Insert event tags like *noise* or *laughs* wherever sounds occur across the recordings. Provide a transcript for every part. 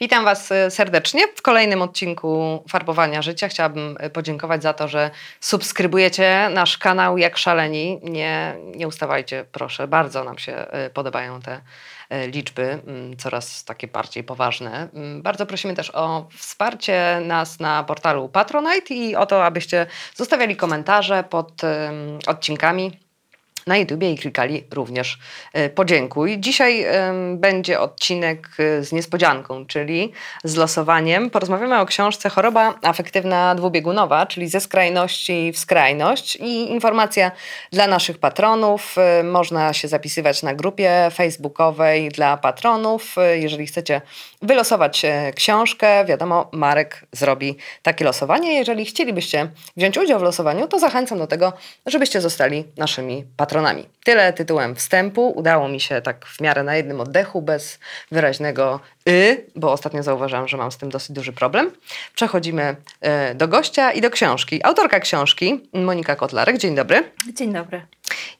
Witam Was e, serdecznie w kolejnym odcinku Farbowania Życia. Chciałabym e, podziękować za to, że subskrybujecie nasz kanał jak szaleni. Nie, nie ustawajcie, proszę. Bardzo nam się e, podobają te liczby, mm, coraz takie bardziej poważne. Mm, bardzo prosimy też o wsparcie nas na portalu Patronite i o to, abyście zostawiali komentarze pod odcinkami na YouTubie i klikali również e, podziękuj. Dzisiaj będzie odcinek e, z niespodzianką, czyli z losowaniem. Porozmawiamy o książce Choroba afektywna dwubiegunowa, czyli ze skrajności w skrajność i informacja dla naszych patronów. E, można się zapisywać na grupie facebookowej dla patronów. Jeżeli chcecie wylosować książkę, wiadomo, Marek zrobi takie losowanie. Jeżeli chcielibyście wziąć udział w losowaniu, to zachęcam do tego, żebyście zostali naszymi patronami. Tyle tytułem wstępu. Udało mi się tak w miarę na jednym oddechu, bez wyraźnego y, bo ostatnio zauważyłam, że mam z tym dosyć duży problem. Przechodzimy y, do gościa i do książki. Autorka książki, Monika Kotlarek. Dzień dobry. Dzień dobry.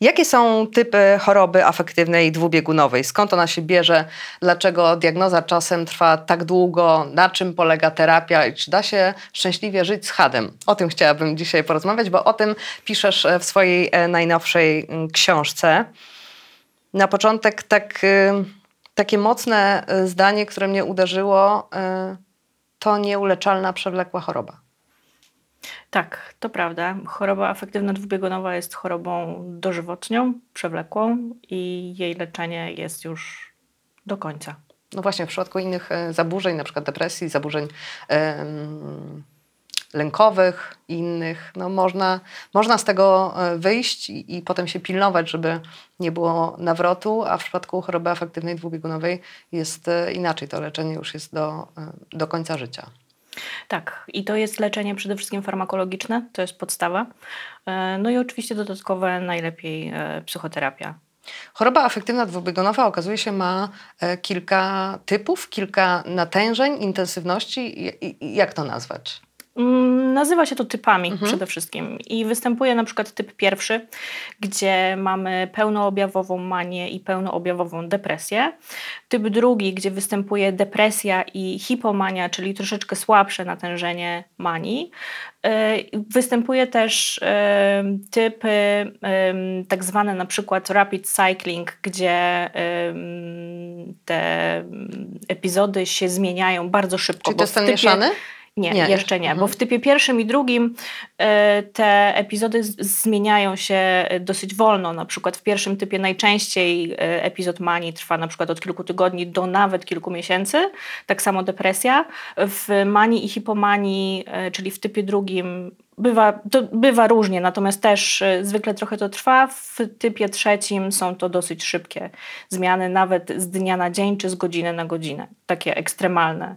Jakie są typy choroby afektywnej dwubiegunowej? Skąd ona się bierze? Dlaczego diagnoza czasem trwa tak długo? Na czym polega terapia? I czy da się szczęśliwie żyć z hadem? O tym chciałabym dzisiaj porozmawiać, bo o tym piszesz e, w swojej e, najnowszej mm, książce. Na początek tak, y, takie mocne y, zdanie, które mnie uderzyło, to nieuleczalna przewlekła choroba. Tak, to prawda. Choroba afektywna dwubiegunowa jest chorobą dożywotnią, przewlekłą i jej leczenie jest już do końca. No właśnie, w przypadku innych e, zaburzeń, na przykład depresji, zaburzeń lękowych i innych, no można, można z tego e, wyjść i, i, potem się pilnować, żeby nie było nawrotu, a w przypadku choroby afektywnej dwubiegunowej jest e, inaczej. To leczenie już jest do, do końca życia. Tak, i to jest leczenie przede wszystkim farmakologiczne, to jest podstawa. E, no i oczywiście dodatkowe najlepiej e, psychoterapia. Choroba afektywna dwubiegunowa okazuje się ma e, kilka typów, kilka natężeń, intensywności. Jak to nazwać? Nazywa się to typami mhm. przede wszystkim i występuje na przykład typ pierwszy, gdzie mamy pełnoobjawową manię i pełnoobjawową depresję. Typ drugi, gdzie występuje depresja i hipomania, czyli troszeczkę słabsze natężenie manii. E, występuje też e, typy tak zwane na przykład rapid cycling, gdzie te epizody się zmieniają bardzo szybko. Czyli to jest ten mieszany? Nie, nie, jeszcze nie, bo mhm. w typie pierwszym i drugim e, te epizody zmieniają się dosyć wolno. Na przykład w pierwszym typie najczęściej e, epizod manii trwa na przykład od kilku tygodni do nawet kilku miesięcy. Tak samo depresja. W manii i hipomanii, e, czyli w typie drugim Bywa, bywa różnie, natomiast też zwykle trochę to trwa. W typie trzecim są to dosyć szybkie zmiany, nawet z dnia na dzień czy z godziny na godzinę. Takie ekstremalne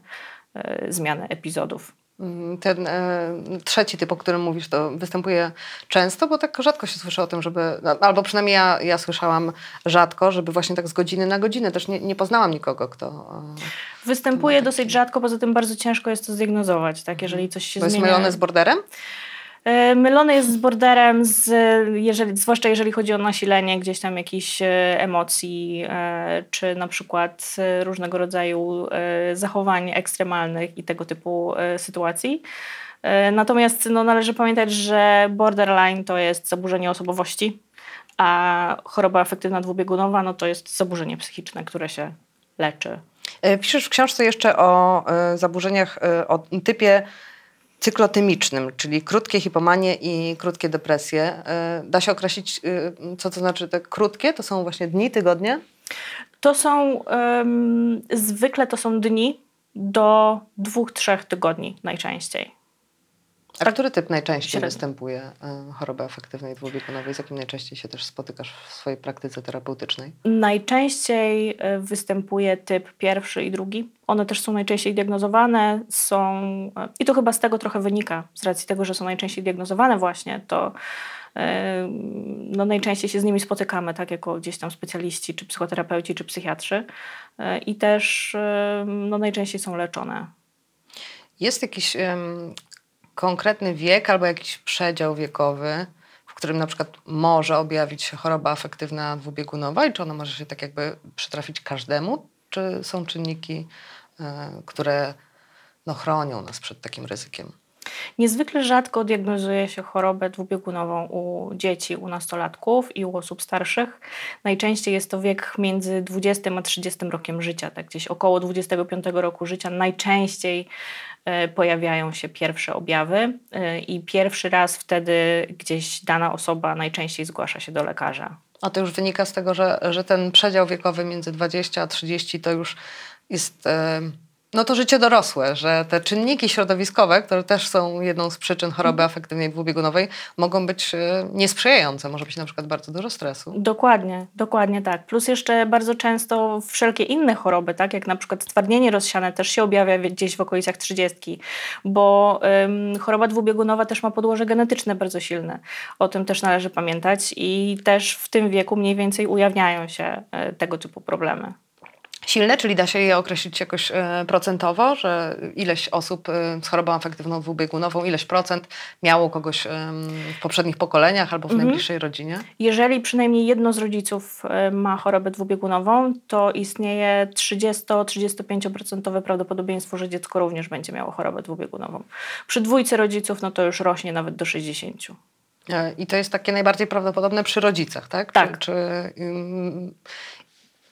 E, zmiany epizodów. Mm, ten e, trzeci typ, o którym mówisz, to występuje często, bo tak rzadko się słyszy o tym, żeby, no, albo przynajmniej ja, ja słyszałam rzadko, żeby właśnie tak z godziny na godzinę. Też nie, nie poznałam nikogo, kto. E, występuje dosyć rzadko, poza tym bardzo ciężko jest to zdiagnozować, tak? Jeżeli coś się to zmienia. jest mylone z borderem? E, mylony jest z borderem, z, jeżeli, zwłaszcza jeżeli chodzi o nasilenie gdzieś tam jakichś e, emocji, e, czy na przykład różnego rodzaju zachowań ekstremalnych i tego typu sytuacji. Natomiast no, należy pamiętać, że borderline to jest zaburzenie osobowości, a choroba afektywna dwubiegunowa no, to jest zaburzenie psychiczne, które się leczy. Piszesz w książce jeszcze o zaburzeniach o typie cyklotymicznym, czyli krótkie hipomanie i krótkie depresje. E, da się określić, e, co to znaczy te krótkie? To są właśnie dni, tygodnie? To są, um, zwykle to są dni do dwóch, trzech tygodni najczęściej. A który typ najczęściej średnio. występuje e, choroby afektywnej dwubiegunowej? Z jakim najczęściej się też spotykasz w swojej praktyce terapeutycznej? Najczęściej e, występuje typ pierwszy i drugi. One też są najczęściej diagnozowane, są, e, i to chyba z tego trochę wynika, z racji tego, że są najczęściej diagnozowane właśnie, to no najczęściej się z nimi spotykamy, tak, jako gdzieś tam specjaliści, czy psychoterapeuci, czy psychiatrzy i też no, najczęściej są leczone. Jest jakiś um, konkretny wiek albo jakiś przedział wiekowy, w którym na przykład może objawić się choroba afektywna dwubiegunowa i czy ona może się tak jakby przytrafić każdemu, czy są czynniki, y, które no, chronią nas przed takim ryzykiem? Niezwykle rzadko diagnozuje się chorobę dwubiegunową u dzieci, u nastolatków i u osób starszych. Najczęściej jest to wiek między 20 a 30 rokiem życia, tak gdzieś około 25 roku życia najczęściej e, pojawiają się pierwsze objawy e, i pierwszy raz wtedy gdzieś dana osoba najczęściej zgłasza się do lekarza. A to już wynika z tego, że, że ten przedział wiekowy między 20 a 30 to już jest... Yy no to życie dorosłe, że te czynniki środowiskowe, które też są jedną z przyczyn choroby afektywnej dwubiegunowej, mogą być e, niesprzyjające. Może być na przykład bardzo dużo stresu. Dokładnie, dokładnie tak. Plus jeszcze bardzo często wszelkie inne choroby, tak jak na przykład stwardnienie rozsiane też się objawia gdzieś w okolicach trzydziestki, bo ym, choroba dwubiegunowa też ma podłoże genetyczne bardzo silne. O tym też należy pamiętać i też w tym wieku mniej więcej ujawniają się y, tego typu problemy silne, czyli da się je określić jakoś e, procentowo, że ileś osób e, z chorobą afektywną dwubiegunową, ileś procent miało kogoś w poprzednich pokoleniach albo w mhm. najbliższej rodzinie? Jeżeli przynajmniej jedno z rodziców e, ma chorobę dwubiegunową, to istnieje 30-35% prawdopodobieństwo, że dziecko również będzie miało chorobę dwubiegunową. Przy dwójce rodziców no to już rośnie nawet do 60%. I to jest takie najbardziej prawdopodobne przy rodzicach, tak? Tak. Czy, czy,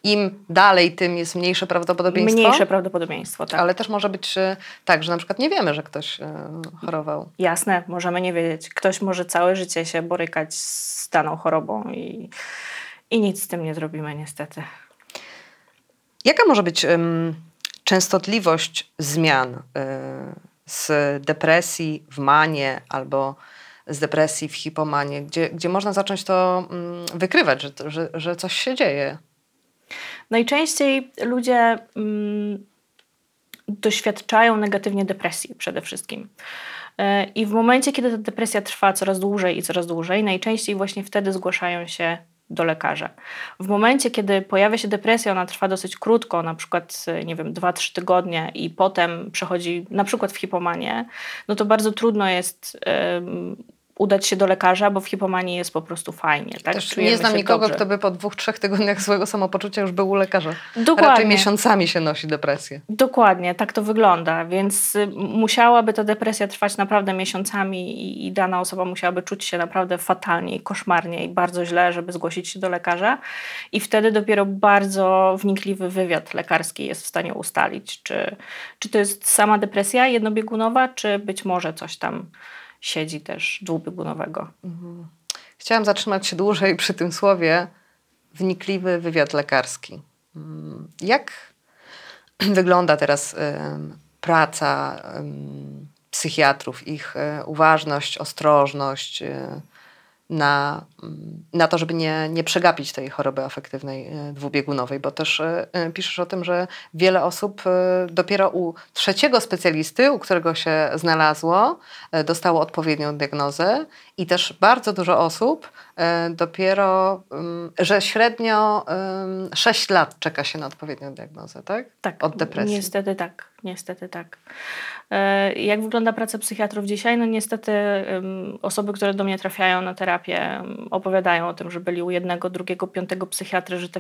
im dalej, tym jest mniejsze prawdopodobieństwo. Mniejsze prawdopodobieństwo, tak. Ale też może być e, tak, że na przykład nie wiemy, że ktoś e, chorował. Jasne, możemy nie wiedzieć. Ktoś może całe życie się borykać z daną chorobą i, i nic z tym nie zrobimy niestety. Jaka może być um, częstotliwość zmian y, z depresji w manię albo z depresji w hipomanię, gdzie, gdzie można zacząć to um, wykrywać, że, że, że coś się dzieje? Najczęściej ludzie mm, doświadczają negatywnie depresji przede wszystkim. E, I w momencie, kiedy ta depresja trwa coraz dłużej i coraz dłużej, najczęściej właśnie wtedy zgłaszają się do lekarza. W momencie, kiedy pojawia się depresja, ona trwa dosyć krótko, na przykład, nie wiem, 2-3 tygodnie i potem przechodzi na przykład w hipomanię, no to bardzo trudno jest udać się do lekarza, bo w hipomanii jest po prostu fajnie. Tak? Też nie znam nikogo, dobrze. kto by po dwóch, trzech tygodniach złego samopoczucia już był u lekarza. Dokładnie. Raczej miesiącami się nosi depresję. Dokładnie, tak to wygląda, więc y, musiałaby ta depresja trwać naprawdę miesiącami i, i dana osoba musiałaby czuć się naprawdę fatalnie i koszmarnie i bardzo źle, żeby zgłosić się do lekarza i wtedy dopiero bardzo wnikliwy wywiad lekarski jest w stanie ustalić, czy, czy to jest sama depresja jednobiegunowa, czy być może coś tam siedzi też dwubiegunowego. Mhm. Chciałam zatrzymać się dłużej przy tym słowie wnikliwy wywiad lekarski. Mm, jak *clears throat* wygląda teraz praca psychiatrów, ich e, uważność, ostrożność, e, na, na to, żeby nie, nie przegapić tej choroby afektywnej e, dwubiegunowej, bo też e, e, piszesz o tym, że wiele osób dopiero u trzeciego specjalisty, u którego się znalazło, dostało odpowiednią diagnozę i też bardzo dużo osób dopiero, że średnio 6 lat czeka się na odpowiednią diagnozę, tak? Tak, od depresji. Niestety tak, niestety tak. E, jak wygląda praca psychiatrów dzisiaj? No niestety osoby, które do mnie trafiają na terapię opowiadają o tym, że byli u jednego, drugiego, piątego psychiatry, że ta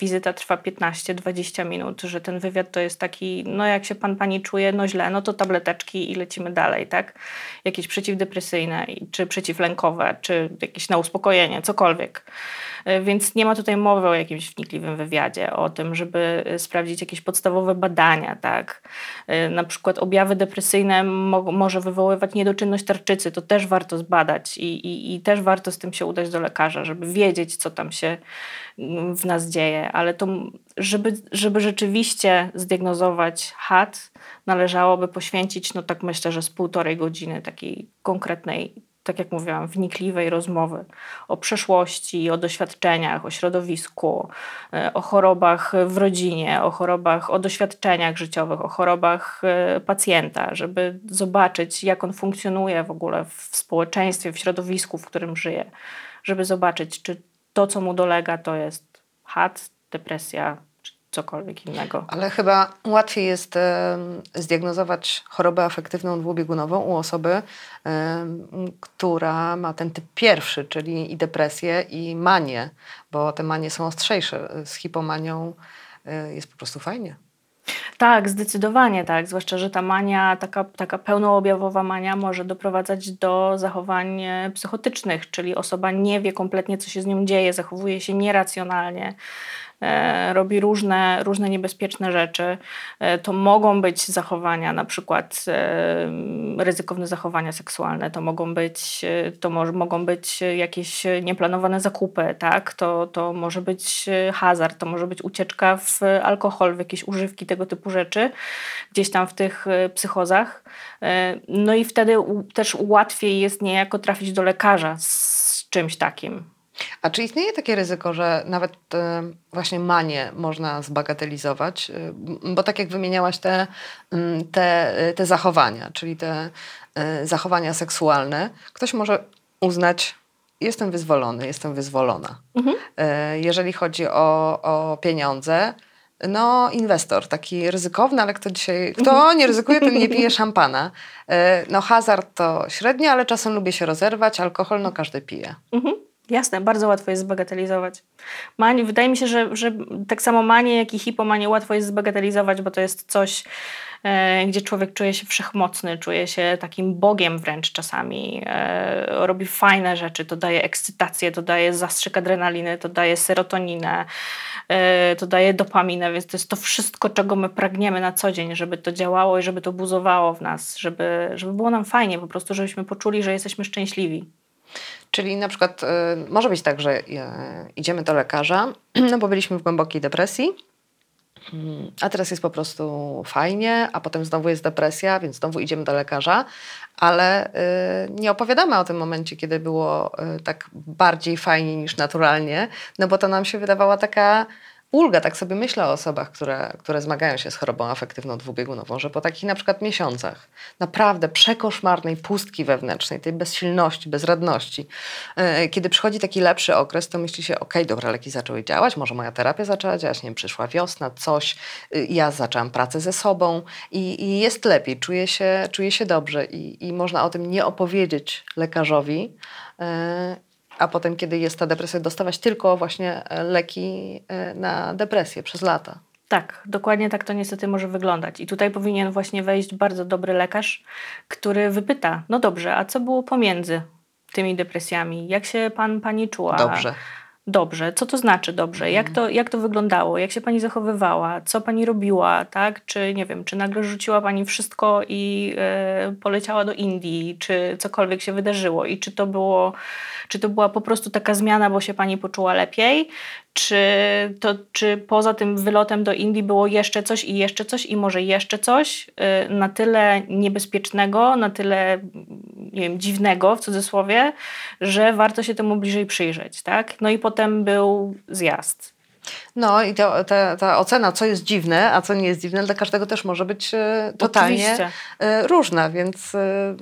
wizyta trwa 15-20 minut, że ten wywiad to jest taki, no jak się pan, pani czuje, no źle, no to tableteczki i lecimy dalej, tak? Jakieś przeciwdepresyjne, czy przeciwlękowe, czy jakieś na uspokojenie, cokolwiek. E, więc nie ma tutaj mowy o jakimś wnikliwym wywiadzie, o tym, żeby e, sprawdzić jakieś podstawowe badania, tak? E, na przykład objawy depresyjne mo może wywoływać niedoczynność tarczycy, to też warto zbadać i, i, i też warto z tym się udać do lekarza, żeby wiedzieć, co tam się mm, w nas dzieje, ale to, żeby, żeby rzeczywiście zdiagnozować HAT, należałoby poświęcić, no tak myślę, że z półtorej godziny takiej konkretnej tak jak mówiłam, wnikliwej rozmowy o przeszłości, o doświadczeniach, o środowisku, e, o chorobach w rodzinie, o chorobach, o doświadczeniach życiowych, o chorobach e, pacjenta, żeby zobaczyć, jak on funkcjonuje w ogóle w społeczeństwie, w środowisku, w którym żyje, żeby zobaczyć, czy to, co mu dolega, to jest HAT, depresja, cokolwiek innego. Ale chyba łatwiej jest zdiagnozować chorobę afektywną dwubiegunową u osoby, która ma ten typ pierwszy, czyli i depresję, i manię, bo te manie są ostrzejsze. Z hipomanią e, jest po prostu fajnie. Tak, zdecydowanie tak. Zwłaszcza, że ta mania, taka, taka pełnoobjawowa mania może doprowadzać do zachowań e, psychotycznych, czyli osoba nie wie kompletnie, co się z nią dzieje, zachowuje się nieracjonalnie. E, robi różne, różne niebezpieczne rzeczy. E, to mogą być zachowania, na przykład e, ryzykowne zachowania seksualne, to mogą być, to mo mogą być jakieś nieplanowane zakupy, tak? to, to może być hazard, to może być ucieczka w alkohol, w jakieś używki, tego typu rzeczy, gdzieś tam w tych psychozach. No i wtedy też łatwiej jest niejako trafić do lekarza z czymś takim. A czy istnieje takie ryzyko, że nawet właśnie manię można zbagatelizować? E, bo tak jak wymieniałaś te, mm, te, te zachowania, czyli te e, zachowania seksualne, ktoś może uznać, jestem wyzwolony, jestem wyzwolona. Mhm. Jeżeli chodzi o, o pieniądze, no, inwestor, taki ryzykowny, ale kto dzisiaj, kto mhm. nie ryzykuje, ten nie pije *laughs* szampana. No, hazard to średnio, ale czasem lubię się rozerwać, alkohol, no każdy pije. Mhm. Jasne, bardzo łatwo jest zbagatelizować. Mani, wydaje mi się, że, że tak samo manię, jak i hipomanię łatwo jest zbagatelizować, bo to jest coś, e, gdzie człowiek czuje się wszechmocny, czuje się takim bogiem wręcz czasami. E, robi fajne rzeczy, to daje ekscytację, to daje zastrzyk adrenaliny, to daje serotoninę, e, to daje dopaminę, więc to jest to wszystko, czego my pragniemy na co dzień, żeby to działało i żeby to buzowało w nas, żeby, żeby było nam fajnie, po prostu żebyśmy poczuli, że jesteśmy szczęśliwi. Czyli na przykład y, może być tak, że y, idziemy do lekarza, *clears throat* no bo byliśmy w głębokiej depresji, mm, a teraz jest po prostu fajnie, a potem znowu jest depresja, więc znowu idziemy do lekarza, ale y, nie opowiadamy o tym momencie, kiedy było tak bardziej fajnie niż naturalnie, no bo to nam się wydawała taka ulga, tak sobie myślę o osobach, które, które zmagają się z chorobą afektywną dwubiegunową, że po takich na przykład miesiącach naprawdę przekoszmarnej pustki wewnętrznej, tej bezsilności, bezradności, yy, kiedy przychodzi taki lepszy okres, to myśli się, ok, dobra, leki zaczęły działać, może moja terapia zaczęła działać, nie wiem, przyszła wiosna, coś, yy, ja zaczęłam pracę ze sobą i, i, jest lepiej, czuję się, czuję się dobrze i, i można o tym nie opowiedzieć lekarzowi, yy, a potem, kiedy jest ta depresja, dostawać tylko właśnie e, leki e, na depresję przez lata. Tak, dokładnie tak to niestety może wyglądać. I tutaj powinien właśnie wejść bardzo dobry lekarz, który wypyta: No dobrze, a co było pomiędzy tymi depresjami? Jak się pan, pani czuła? Dobrze. Dobrze, co to znaczy dobrze? Jak to, jak to wyglądało? Jak się pani zachowywała? Co pani robiła? Tak? Czy nie wiem, czy nagle rzuciła pani wszystko i e, poleciała do Indii? Czy cokolwiek się wydarzyło? I czy to było czy to była po prostu taka zmiana, bo się pani poczuła lepiej? Czy, to, czy poza tym wylotem do Indii było jeszcze coś i jeszcze coś i może jeszcze coś y, na tyle niebezpiecznego, na tyle nie wiem, dziwnego w cudzysłowie, że warto się temu bliżej przyjrzeć. Tak? No i potem był zjazd. No i to, ta, ta, ocena, co jest dziwne, a co nie jest dziwne, dla każdego też może być e, totalnie Oczywiście. E, różna, więc e,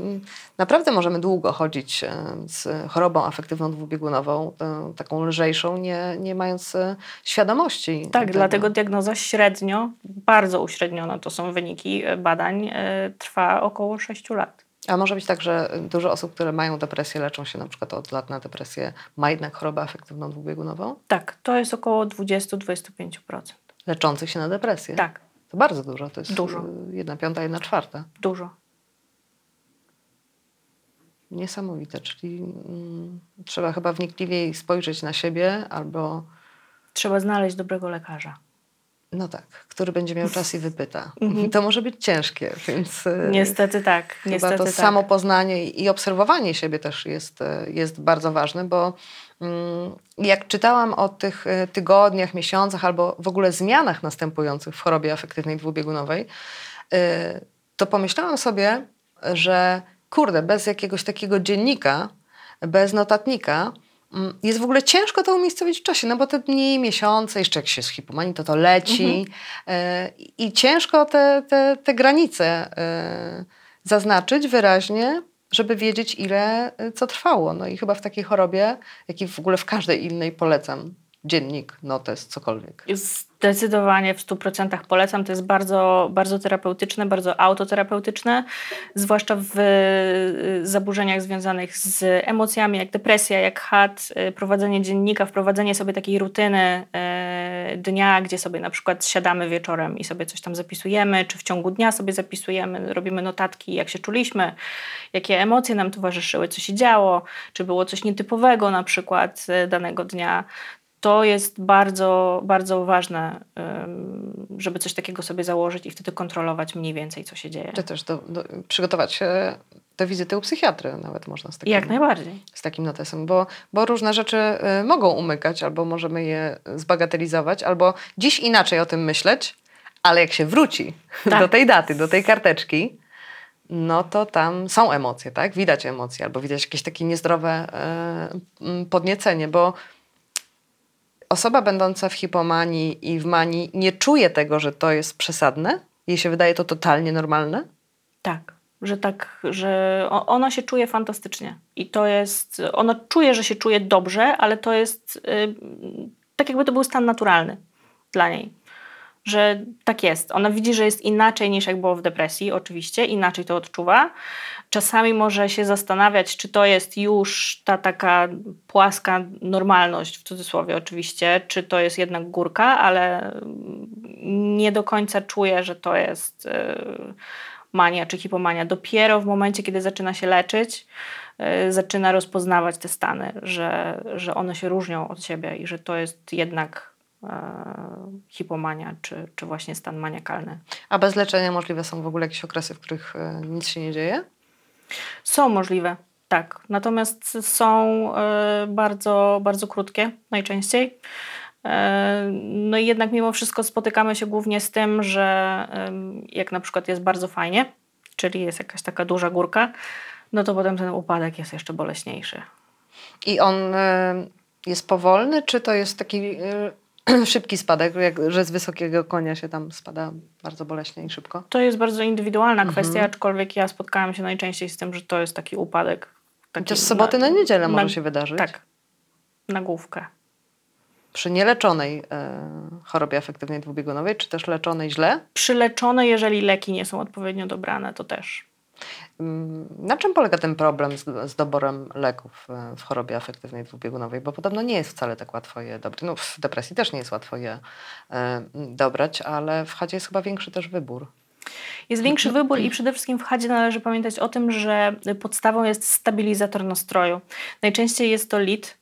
naprawdę możemy długo chodzić z chorobą afektywną dwubiegunową, taką lżejszą, nie, nie mając świadomości. Tak, tego. dlatego diagnoza średnio, bardzo uśredniona to są wyniki badań, trwa około 6 lat. A może być tak, że dużo osób, które mają depresję, leczą się na przykład od lat na depresję, ma jednak chorobę afektywną dwubiegunową? Tak, to jest około 20-25%. Leczących się na depresję? Tak. To bardzo dużo, to jest dużo. jedna piąta, jedna czwarta. Dużo. Niesamowite, czyli mm, trzeba chyba wnikliwiej spojrzeć na siebie albo... Trzeba znaleźć dobrego lekarza. No tak, który będzie miał czas i *laughs* wypyta. Mhm. To może być ciężkie, więc. E, niestety tak. Chyba niestety to tak. samo poznanie i obserwowanie siebie też jest, e, jest bardzo ważne, bo mm, jak czytałam o tych e, tygodniach, miesiącach albo w ogóle zmianach następujących w chorobie afektywnej dwubiegunowej, to pomyślałam sobie, że kurde, bez jakiegoś takiego dziennika, bez notatnika, jest w ogóle ciężko to umiejscowić w czasie, no bo te dni, miesiące, jeszcze jak się z hipomanii, to to leci e, i ciężko te, te, te granice e, zaznaczyć wyraźnie, żeby wiedzieć ile e, co trwało. No i chyba w takiej chorobie, jak i w ogóle w każdej innej polecam dziennik, notes, cokolwiek. Zdecydowanie w 100% polecam. To jest bardzo, bardzo terapeutyczne, bardzo autoterapeutyczne, zwłaszcza w y, zaburzeniach związanych z emocjami, jak depresja, jak HAD, y, prowadzenie dziennika, wprowadzenie sobie takiej rutyny y, dnia, gdzie sobie na przykład siadamy wieczorem i sobie coś tam zapisujemy, czy w ciągu dnia sobie zapisujemy, robimy notatki, jak się czuliśmy, jakie emocje nam towarzyszyły, co się działo, czy było coś nietypowego na przykład danego dnia to jest bardzo, bardzo ważne, żeby coś takiego sobie założyć i wtedy kontrolować mniej więcej, co się dzieje. Czy też do, do, przygotować się do wizyty u psychiatry nawet można z takim, Jak najbardziej. Z takim notesem, bo, bo różne rzeczy y, mogą umykać, albo możemy je zbagatelizować, albo dziś inaczej o tym myśleć, ale jak się wróci *laughs* tak. do tej daty, do tej karteczki, no to tam są emocje, tak? Widać emocje, albo widać jakieś takie niezdrowe y, podniecenie, bo osoba będąca w hipomanii i w manii nie czuje tego, że to jest przesadne? Jej się wydaje to totalnie normalne? Tak, że tak, że ona się czuje fantastycznie. I to jest, ona czuje, że się czuje dobrze, ale to jest yy, tak jakby to był stan naturalny dla niej. Że tak jest. Ona widzi, że jest inaczej niż jak było w depresji, oczywiście, inaczej to odczuwa, czasami może się zastanawiać, czy to jest już ta taka płaska normalność, w cudzysłowie oczywiście, czy to jest jednak górka, ale nie do końca czuję, że to jest y, mania czy hipomania. Dopiero w momencie, kiedy zaczyna się leczyć, y, zaczyna rozpoznawać te stany, że, że one się różnią od siebie i że to jest jednak hipomania czy, czy właśnie stan maniakalny. A bez leczenia możliwe są w ogóle jakieś okresy, w których nic się nie dzieje? Są możliwe, tak. Natomiast są e, bardzo, bardzo krótkie najczęściej. E, no i jednak mimo wszystko spotykamy się głównie z tym, że jak na przykład jest bardzo fajnie, czyli jest jakaś taka duża górka, no to potem ten upadek jest jeszcze boleśniejszy. I on e, jest powolny, czy to jest taki *clears throat* szybki spadek, jak, że z wysokiego konia się tam spada bardzo boleśnie i szybko? To jest bardzo indywidualna mhm. kwestia, aczkolwiek ja spotkałam się najczęściej z tym, że to jest taki upadek. Taki to z soboty na, na niedzielę może na, się wydarzyć? Tak, na główkę. Przy nieleczonej e, chorobie afektywnej dwubiegunowej, czy też leczonej źle? Przy leczonej, jeżeli leki nie są odpowiednio dobrane, to też. Na czym polega ten problem z, z, doborem leków e, w chorobie afektywnej dwubiegunowej? Bo podobno nie jest wcale tak łatwo je dobrać. No, w depresji też nie jest łatwo je e, dobrać, ale w chadzie jest chyba większy też wybór. Jest większy wybór i przede wszystkim w chadzie należy pamiętać o tym, że podstawą jest stabilizator nastroju. Najczęściej jest to lit, E,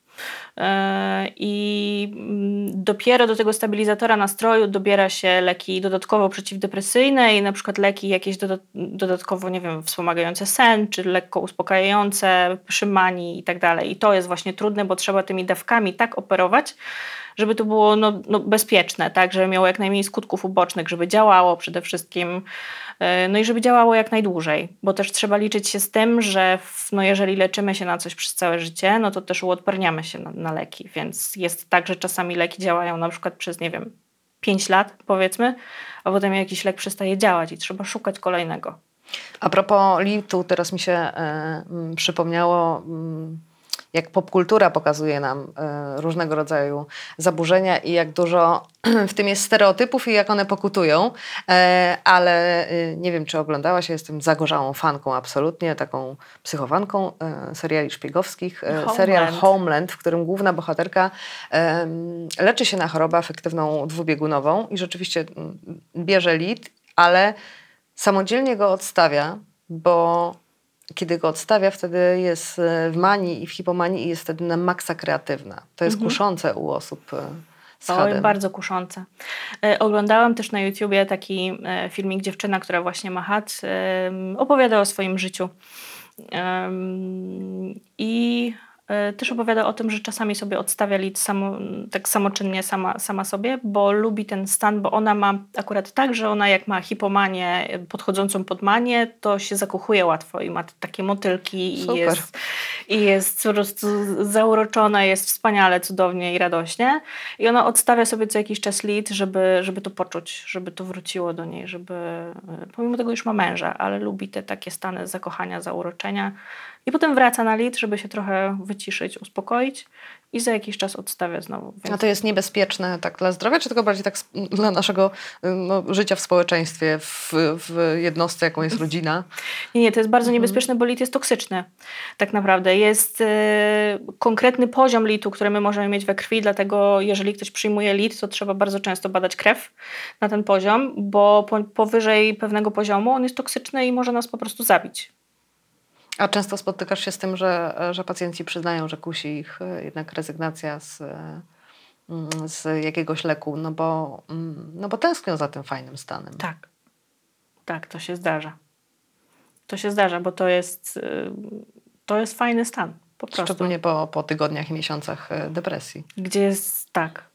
I mm, dopiero do tego stabilizatora nastroju dobiera się leki dodatkowo przeciwdepresyjne i na przykład leki jakieś dodatkowo, nie wiem, wspomagające sen, czy lekko uspokajające przy manii i tak dalej. I to jest właśnie trudne, bo trzeba tymi dawkami tak operować, żeby to było no, no bezpieczne, tak, żeby miało jak najmniej skutków ubocznych, żeby działało przede wszystkim, e, no i żeby działało jak najdłużej, bo też trzeba liczyć się z tym, że w, no jeżeli leczymy się na coś przez całe życie, no to też uodparniamy się na, na leki, więc jest tak, że czasami leki działają na przykład przez, nie wiem, 5 lat powiedzmy, a potem jakiś lek przestaje działać i trzeba szukać kolejnego. A propos litu, teraz mi się e, przypomniało... jak popkultura pokazuje nam e, różnego rodzaju zaburzenia i jak dużo *clears throat* w tym jest stereotypów i jak one pokutują, e, ale e, nie wiem, czy oglądałaś, ja jestem zagorzałą fanką absolutnie, taką psychowanką seriali szpiegowskich. Homeland. Serial Homeland, w którym główna bohaterka leczy się na chorobę afektywną dwubiegunową i rzeczywiście mm, bierze lit, ale samodzielnie go odstawia, bo kiedy go odstawia, wtedy jest e, w manii i w hipomanii i jest wtedy na maksa kreatywna. To jest mhm. kuszące u osób e, Oj, bardzo kuszące. E, oglądałam też na YouTubie taki filmik dziewczyna, która właśnie ma HAD, opowiada o swoim życiu. I e, też opowiada o tym, że czasami sobie odstawia lit samo, tak samoczynnie sama, sama sobie, bo lubi ten stan, bo ona ma akurat tak, że ona jak ma hipomanię podchodzącą pod manię, to się zakochuje łatwo i ma takie motylki i jest, i jest po prostu zauroczona, jest wspaniale, cudownie i radośnie. I ona odstawia sobie co jakiś czas lit, żeby, żeby to poczuć, żeby to wróciło do niej, żeby e, pomimo tego już ma męża, ale lubi te takie stany zakochania, zauroczenia. I potem wraca na lit, żeby się trochę wyciszyć, uspokoić i za jakiś czas odstawia znowu. A Więc to jest niebezpieczne tak dla zdrowia, czy tylko bardziej tak *laughs* dla naszego y, no, życia w społeczeństwie, w, w jednostce, jaką jest rodzina? *laughs* Nie, nie, to jest bardzo Mhm. niebezpieczne, bo lit jest toksyczny. Tak naprawdę. Jest e, konkretny poziom litu, który my możemy mieć we krwi, dlatego jeżeli ktoś przyjmuje lit, to trzeba bardzo często badać krew na ten poziom, bo po, powyżej pewnego poziomu on jest toksyczny i może nas po prostu zabić. A często spotykasz się z tym, że, że pacjenci przyznają, że kusi ich y, jednak rezygnacja z, y, mm, z jakiegoś leku, no bo, mm, no bo tęsknią za tym fajnym stanem. Tak. Tak, to się zdarza. To się zdarza, bo to jest, e, to jest fajny stan. Po prostu. Szczególnie po, po tygodniach i miesiącach y, depresji. Gdzie jest tak.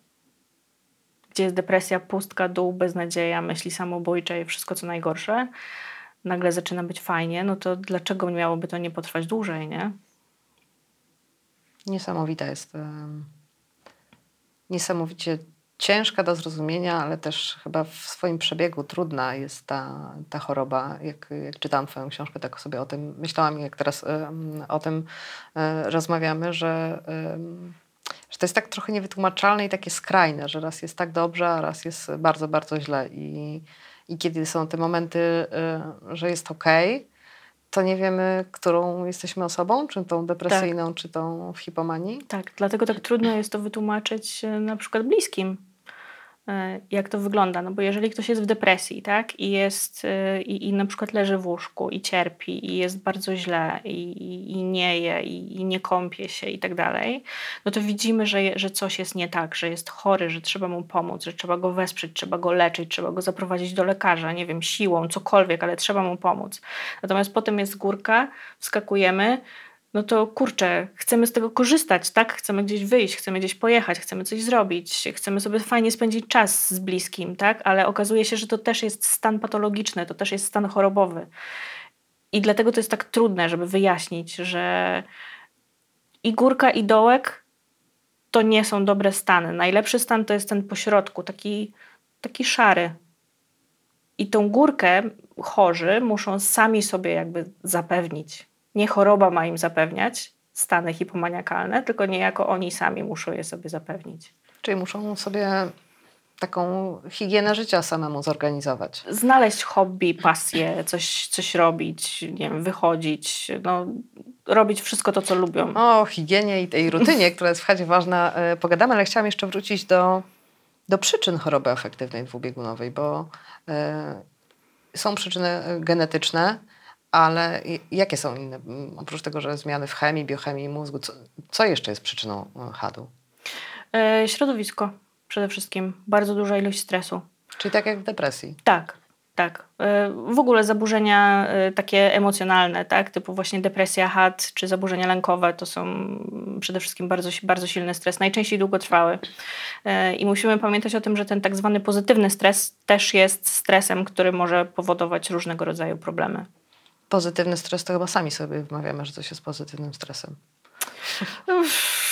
Gdzie jest depresja, pustka, dół, beznadzieja, myśli samobójcze i wszystko co najgorsze. Nagle zaczyna być fajnie, no to dlaczego miałoby to nie potrwać dłużej, nie? Niesamowita jest. Niesamowicie ciężka do zrozumienia, ale też chyba w swoim przebiegu trudna jest ta, ta choroba. Jak, jak czytałam Twoją książkę, tak sobie o tym myślałam i jak teraz o tym e, rozmawiamy, że, że to jest tak trochę niewytłumaczalne i takie skrajne, że raz jest tak dobrze, a raz jest bardzo, bardzo źle. I, i kiedy są te momenty, e, że jest okej, to nie wiemy, którą jesteśmy osobą, czy tą depresyjną, czy tą w hipomanii. Tak, dlatego tak trudno jest to wytłumaczyć e, na przykład bliskim, jak to wygląda. No bo jeżeli ktoś jest w depresji, tak, i jest, e, i, i na przykład leży w łóżku i cierpi, i jest bardzo źle, i, i, nie je, i, i nie kąpie się i tak dalej, no to widzimy, że, że coś jest nie tak, że jest chory, że trzeba mu pomóc, że trzeba go wesprzeć, trzeba go leczyć, trzeba go zaprowadzić do lekarza, nie wiem, siłą, cokolwiek, ale trzeba mu pomóc. Natomiast potem jest górka, wskakujemy, no to kurczę, chcemy z tego korzystać, tak? Chcemy gdzieś wyjść, chcemy gdzieś pojechać, chcemy coś zrobić, chcemy sobie fajnie spędzić czas z bliskim, tak? Ale okazuje się, że to też jest stan patologiczny, to też jest stan chorobowy. I dlatego to jest tak trudne, żeby wyjaśnić, że i górka, i dołek to nie są dobre stany. Najlepszy stan to jest ten pośrodku, taki, taki szary. I tą górkę chorzy muszą sami sobie jakby zapewnić. Nie choroba ma im zapewniać stany hipomaniakalne, tylko niejako oni sami muszą je sobie zapewnić. Czyli muszą sobie taką higienę życia samemu zorganizować. Znaleźć hobby, pasję, coś, coś robić, nie wiem, wychodzić, no, robić wszystko to, co lubią. O higienie i tej rutynie, która jest w chacie ważna, e, pogadamy, ale chciałam jeszcze wrócić do, do przyczyn choroby afektywnej dwubiegunowej, bo e, są przyczyny genetyczne, ale jakie są inne? Oprócz tego, że zmiany w chemii, biochemii mózgu, co, co jeszcze jest przyczyną e, HAD-u? E, środowisko przede wszystkim, bardzo duża ilość stresu. Czyli tak jak w depresji. Tak, tak. E, W ogóle zaburzenia takie emocjonalne, tak, typu właśnie depresja, HAD czy zaburzenia lękowe, to są przede wszystkim bardzo, bardzo silny stres, najczęściej długotrwały. I musimy pamiętać o tym, że ten tak zwany pozytywny stres też jest stresem, który może powodować różnego rodzaju problemy. Pozytywny stres to chyba sami sobie wmawiamy, że coś jest pozytywnym stresem.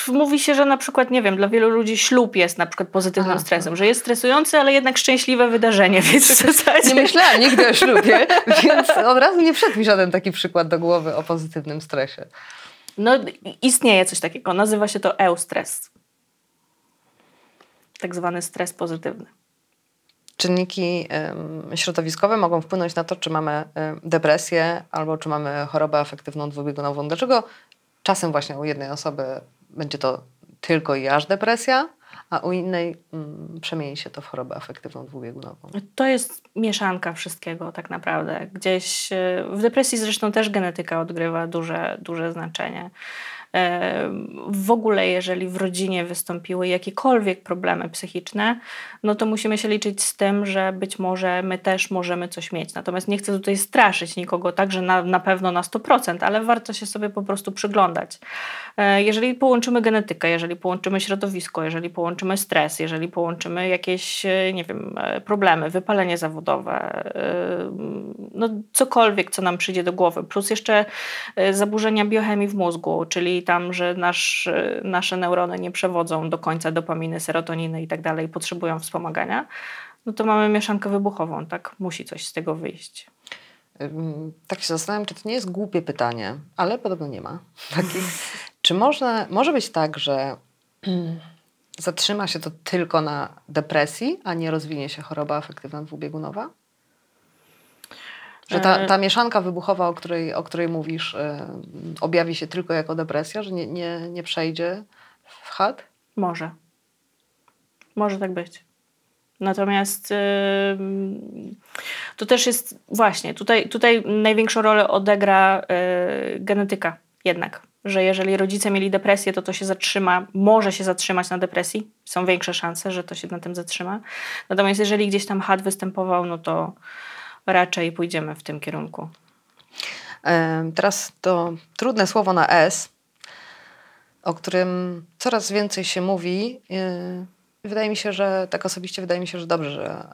Mówi się, że na przykład, nie wiem, dla wielu ludzi ślub jest na przykład pozytywnym Aha. stresem, że jest stresujący, ale jednak szczęśliwe wydarzenie, *laughs* więc w zasadzie... Nie myślałam nigdy o ślubie, *laughs* więc od razu nie wszedł mi żaden taki przykład do głowy o pozytywnym stresie. No, istnieje coś takiego. Nazywa się to eustres. Tak zwany stres pozytywny. Czynniki środowiskowe mogą wpłynąć na to, czy mamy depresję albo czy mamy chorobę afektywną dwubiegunową. Dlaczego czasem właśnie u jednej osoby będzie to tylko i aż depresja, a u innej mm, przemieni się to w chorobę afektywną dwubiegunową? To jest mieszanka wszystkiego tak naprawdę. Gdzieś e, w depresji zresztą też genetyka odgrywa duże, duże znaczenie. E, w ogóle, jeżeli w rodzinie wystąpiły jakiekolwiek problemy psychiczne, no to musimy się liczyć z tym, że być może my też możemy coś mieć. Natomiast nie chcę tutaj straszyć nikogo tak, że na, na pewno na 100%, ale warto się sobie po prostu przyglądać. E, jeżeli połączymy genetykę, jeżeli połączymy środowisko, jeżeli połączymy stres, jeżeli połączymy jakieś, e, nie wiem, problemy, wypalenie zawodowe, no cokolwiek, co nam przyjdzie do głowy, plus jeszcze zaburzenia biochemii w mózgu, czyli tam, że nasz, nasze neurony nie przewodzą do końca dopaminy, serotoniny i tak dalej, potrzebują wspomagania, no to mamy mieszankę wybuchową, tak? Musi coś z tego wyjść. Tak się zastanawiam, czy to nie jest głupie pytanie, ale podobno nie ma czy można, może być tak, że *clears throat* zatrzyma się to tylko na depresji, a nie rozwinie się choroba afektywna dwubiegunowa? Że ta, e, ta mieszanka wybuchowa, o której, o której mówisz, y, objawi się tylko jako depresja, że nie, nie, nie przejdzie w chat? Może. Może tak być. Natomiast y, to też jest właśnie, tutaj, tutaj największą rolę odegra y, genetyka jednak, że jeżeli rodzice mieli depresję, to to się zatrzyma, może się zatrzymać na depresji, są większe szanse, że to się na tym zatrzyma. Natomiast jeżeli gdzieś tam had występował, no to raczej pójdziemy w tym kierunku. Teraz to trudne słowo na S, o którym coraz więcej się mówi. Y, wydaje mi się, że tak osobiście wydaje mi się, że dobrze, że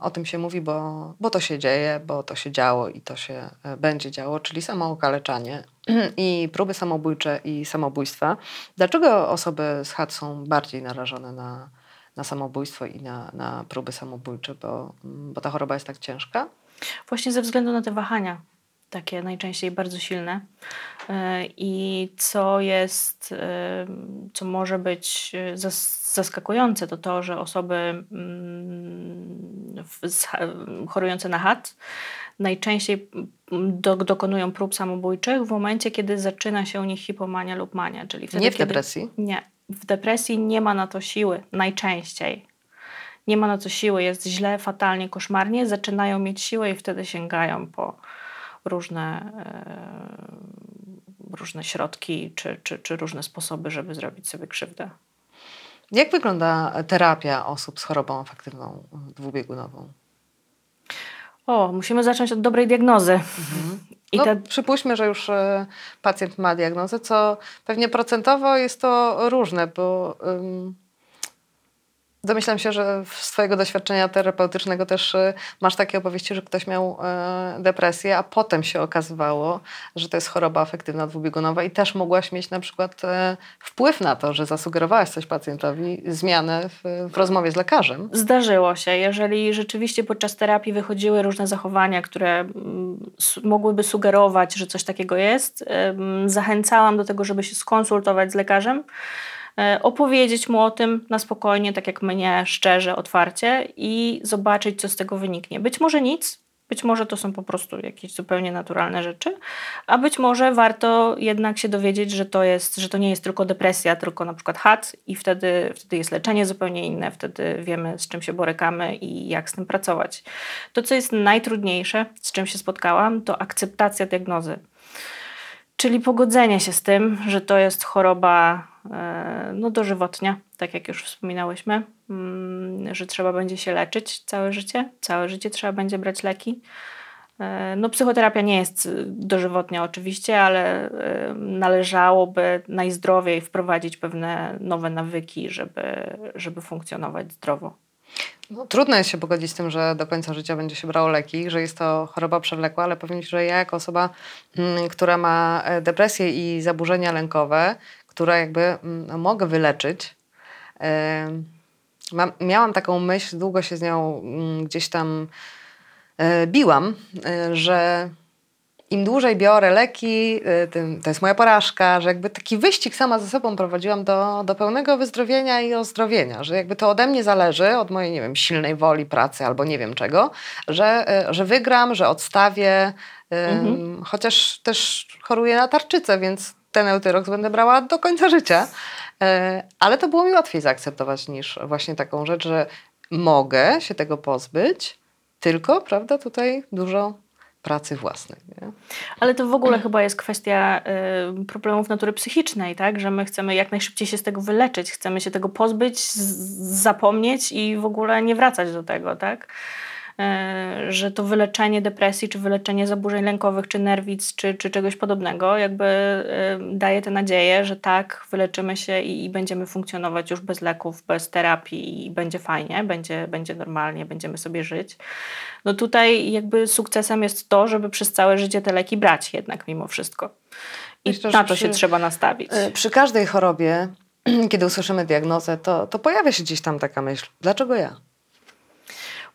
o tym się mówi, bo, bo to się dzieje, bo to się działo i to się e, będzie działo, czyli samookaleczanie *clears throat* i próby samobójcze i samobójstwa. Dlaczego osoby z HAD są bardziej narażone na, na samobójstwo i na, na próby samobójcze, bo, bo ta choroba jest tak ciężka? Właśnie ze względu na te wahania, takie najczęściej bardzo silne. E, I co jest, e, co może być e, zaskakujące, to to, że osoby mm, chorujące na HAT najczęściej do, dokonują prób samobójczych w momencie, kiedy zaczyna się u nich hipomania lub mania. Czyli wtedy, nie w depresji? Kiedy, nie w depresji nie ma na to siły, najczęściej. Nie ma na to siły, jest źle, fatalnie, koszmarnie, zaczynają mieć siłę i wtedy sięgają po różne, e, różne środki czy, czy, czy różne sposoby, żeby zrobić sobie krzywdę. Jak wygląda terapia osób z chorobą afektywną dwubiegunową? O, musimy zacząć od dobrej diagnozy. Mhm. I no, Przypuśćmy, że już e, pacjent ma diagnozę, co pewnie procentowo jest to różne, bo Domyślam się, że z Twojego doświadczenia terapeutycznego też y, masz takie opowieści, że ktoś miał e, depresję, a potem się okazywało, że to jest choroba afektywna dwubiegunowa i też mogłaś mieć na przykład e, wpływ na to, że zasugerowałaś coś pacjentowi, zmianę w, w rozmowie z lekarzem. Zdarzyło się. Jeżeli rzeczywiście podczas terapii wychodziły różne zachowania, które mm, mogłyby sugerować, że coś takiego jest, zachęcałam do tego, żeby się skonsultować z lekarzem opowiedzieć mu o tym na spokojnie, tak jak mnie, szczerze, otwarcie i zobaczyć, co z tego wyniknie. Być może nic, być może to są po prostu jakieś zupełnie naturalne rzeczy, a być może warto jednak się dowiedzieć, że to, jest, że to nie jest tylko depresja, tylko na przykład HAT i wtedy, wtedy jest leczenie zupełnie inne, wtedy wiemy z czym się borykamy i jak z tym pracować. To, co jest najtrudniejsze, z czym się spotkałam, to akceptacja diagnozy. Czyli pogodzenie się z tym, że to jest choroba e, no, dożywotnia, tak jak już wspominałyśmy, mm, że trzeba będzie się leczyć całe życie, całe życie trzeba będzie brać leki. E, no, psychoterapia nie jest dożywotnia oczywiście, ale e, należałoby najzdrowiej wprowadzić pewne nowe nawyki, żeby, żeby funkcjonować zdrowo. No, trudno jest się pogodzić z tym, że do końca życia będzie się brało leki, że jest to choroba przewlekła, ale powiem Ci, że ja jako osoba, mm, która ma e, depresję i zaburzenia lękowe, które jakby mm, no, mogę wyleczyć, mam, miałam taką myśl, długo się z nią mm, gdzieś tam e, biłam, e, że im dłużej biorę leki, y, tym to jest moja porażka, że jakby taki wyścig sama ze sobą prowadziłam do, do pełnego wyzdrowienia i ozdrowienia, że jakby to ode mnie zależy, od mojej, nie wiem, silnej woli, pracy albo nie wiem czego, że, że wygram, że odstawię, mhm. chociaż też choruję na tarczycę, więc ten eutyrox będę brała do końca życia. Y, ale to było mi łatwiej zaakceptować niż właśnie taką rzecz, że mogę się tego pozbyć, tylko, prawda, tutaj dużo pracy własnej. Nie? Ale to w ogóle chyba jest kwestia y, problemów natury psychicznej, tak? Że my chcemy jak najszybciej się z tego wyleczyć, chcemy się tego pozbyć, zapomnieć i w ogóle nie wracać do tego, tak? Y, że to wyleczenie depresji, czy wyleczenie zaburzeń lękowych, czy nerwic, czy, czy czegoś podobnego, jakby y, daje tę nadzieję, że tak, wyleczymy się i, i będziemy funkcjonować już bez leków, bez terapii i będzie fajnie, będzie, będzie normalnie, będziemy sobie żyć. No tutaj jakby sukcesem jest to, żeby przez całe życie te leki brać jednak mimo wszystko. I Myślę, na to przy- się trzeba nastawić. Y, Przy każdej chorobie, *clears throat* kiedy usłyszymy diagnozę, to, to pojawia się gdzieś tam taka myśl, dlaczego ja?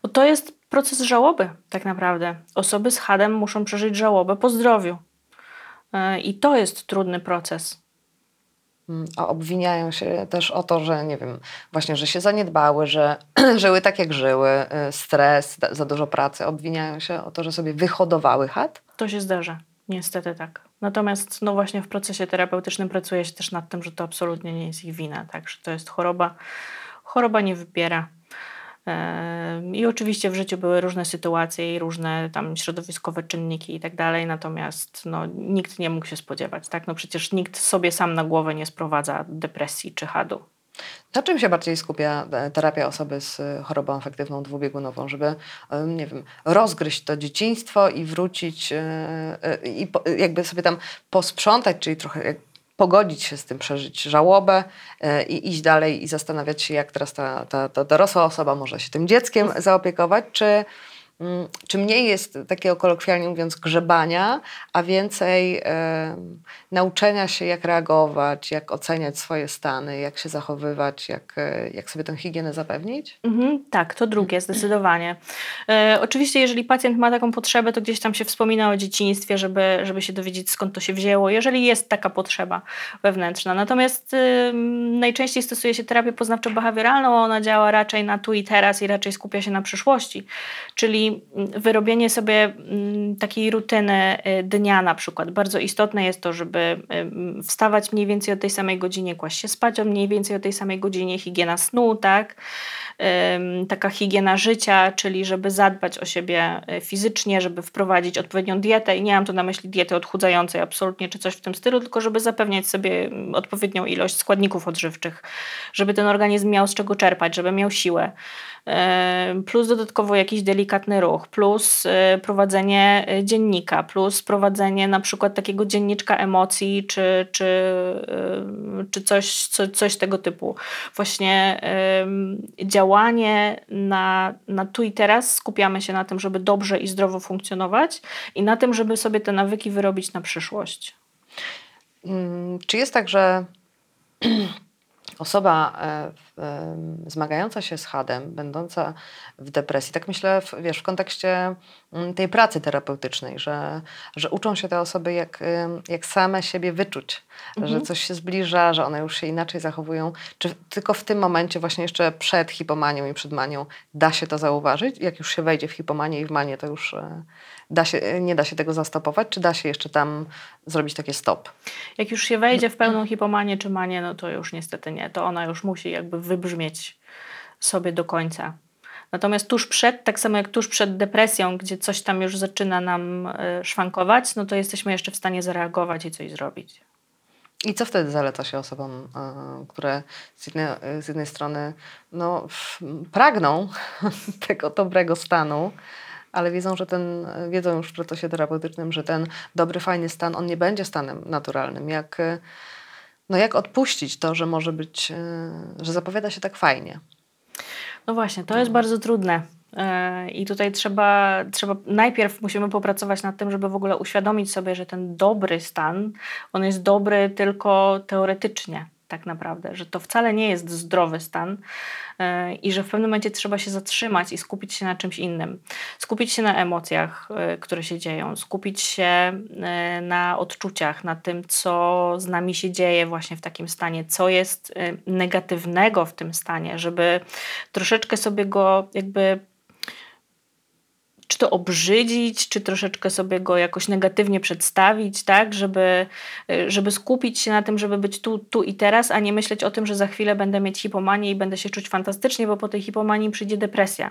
Bo to jest proces żałoby tak naprawdę. Osoby z HADem muszą przeżyć żałobę po zdrowiu. Y, I to jest trudny proces. Mm, A obwiniają się też o to, że nie wiem, właśnie, że się zaniedbały, że *clears throat* żyły tak jak żyły, y, stres, za dużo pracy. Obwiniają się o to, że sobie wyhodowały chat. To się zdarza. Niestety tak. Natomiast no właśnie w procesie terapeutycznym pracuje się też nad tym, że to absolutnie nie jest ich wina, tak? Że to jest choroba. Choroba nie wybiera. I oczywiście w życiu były różne sytuacje i różne tam środowiskowe czynniki i tak dalej, natomiast no, nikt nie mógł się spodziewać, tak? No przecież nikt sobie sam na głowę nie sprowadza depresji czy hadu. Na czym się bardziej skupia e, terapia osoby z e, chorobą afektywną dwubiegunową, żeby, nie wiem, rozgryźć to dzieciństwo i wrócić e, i jakby sobie tam posprzątać, czyli trochę pogodzić się z tym, przeżyć żałobę e, i iść dalej i zastanawiać się, jak teraz ta, ta, ta dorosła osoba może się tym dzieckiem zaopiekować, czy, czy mniej jest takiego kolokwialnie mówiąc grzebania, a więcej e, nauczenia się, jak reagować, jak oceniać swoje stany, jak się zachowywać, jak, e, jak sobie tę higienę zapewnić? Mhm, tak, to drugie, zdecydowanie. E, oczywiście, jeżeli pacjent ma taką potrzebę, to gdzieś tam się wspomina o dzieciństwie, żeby, żeby się dowiedzieć, skąd to się wzięło, jeżeli jest taka potrzeba wewnętrzna. Natomiast y, najczęściej stosuje się terapię poznawczo-behawioralną, ona działa raczej na tu i teraz i raczej skupia się na przyszłości. Czyli mm, wyrobienie sobie mm, takiej rutyny y, dnia na przykład. Bardzo istotne jest to, żeby ym, wstawać mniej więcej o tej samej godzinie, kłaść się spać o mniej więcej o tej samej godzinie, higiena snu, tak? Taka higiena życia, czyli żeby zadbać o siebie y, fizycznie, żeby wprowadzić odpowiednią dietę i nie mam tu na myśli diety odchudzającej absolutnie, czy coś w tym stylu, tylko żeby zapewniać sobie mm, odpowiednią ilość składników odżywczych, żeby ten organizm miał z czego czerpać, żeby miał siłę. Ym, Plus dodatkowo jakiś delikatny ruch, plus y, prowadzenie y, dziennika, plus prowadzenie na przykład takiego dzienniczka emocji, czy, czy, czy coś, co, coś tego typu. Właśnie działanie na, na tu i teraz, skupiamy się na tym, żeby dobrze i zdrowo funkcjonować i na tym, żeby sobie te nawyki wyrobić na przyszłość. Mm, Czy jest tak, że *clears throat* osoba e, zmagająca się z hadem, będąca w depresji, tak myślę, w, wiesz, w kontekście mm, tej pracy terapeutycznej, że, że uczą się te osoby, jak, jak same siebie wyczuć, że coś się zbliża, że one już się inaczej zachowują. Czy tylko w tym momencie, właśnie jeszcze przed hipomanią i przed manią, da się to zauważyć? Jak już się wejdzie w hipomanię i w manię, to już e, da się, nie da się tego zastopować? Czy da się jeszcze tam zrobić takie stop? Jak już się wejdzie w pełną hipomanię czy manię, no to już niestety nie. To ona już musi jakby wybrzmieć sobie do końca. Natomiast tuż przed, tak samo jak tuż przed depresją, gdzie coś tam już zaczyna nam y, szwankować, no to jesteśmy jeszcze w stanie zareagować i coś zrobić. I co wtedy zaleca się osobom, e, które z jednej, z jednej strony no, pragną *laughs* tego dobrego stanu, ale wiedzą, że ten, wiedzą już w procesie terapeutycznym, że ten dobry, fajny stan, on nie będzie stanem naturalnym. Jak, e, no jak odpuścić to, że może być, e, że zapowiada się tak fajnie? No właśnie, to jest bardzo trudne. Yy, I tutaj trzeba, trzeba, najpierw musimy popracować nad tym, żeby w ogóle uświadomić sobie, że ten dobry stan, on jest dobry tylko teoretycznie, tak naprawdę, że to wcale nie jest zdrowy stan i że w pewnym momencie trzeba się zatrzymać i skupić się na czymś innym. Skupić się na emocjach, yy, które się dzieją, skupić się yy, na odczuciach, na tym, co z nami się dzieje właśnie w takim stanie, co jest negatywnego w tym stanie, żeby troszeczkę sobie go jakby czy to obrzydzić, czy troszeczkę sobie go jakoś negatywnie przedstawić, tak, żeby, y, żeby skupić się na tym, żeby być tu, tu i teraz, a nie myśleć o tym, że za chwilę będę mieć hipomanię i będę się czuć fantastycznie, bo po tej hipomanii przyjdzie depresja.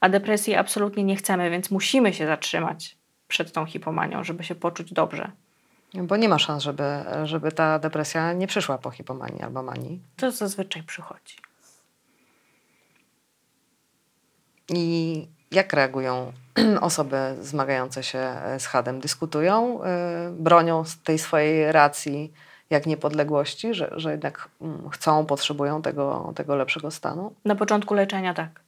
A depresji absolutnie nie chcemy, więc musimy się zatrzymać przed tą hipomanią, żeby się poczuć dobrze. Bo nie ma szans, żeby, żeby ta depresja nie przyszła po hipomanii albo manii. To zazwyczaj przychodzi. I jak reagują *clears throat* osoby zmagające się z hadem? Dyskutują, yy, bronią tej swojej racji jak niepodległości, że, że jednak mm, chcą, potrzebują tego, tego lepszego stanu? Na początku leczenia tak.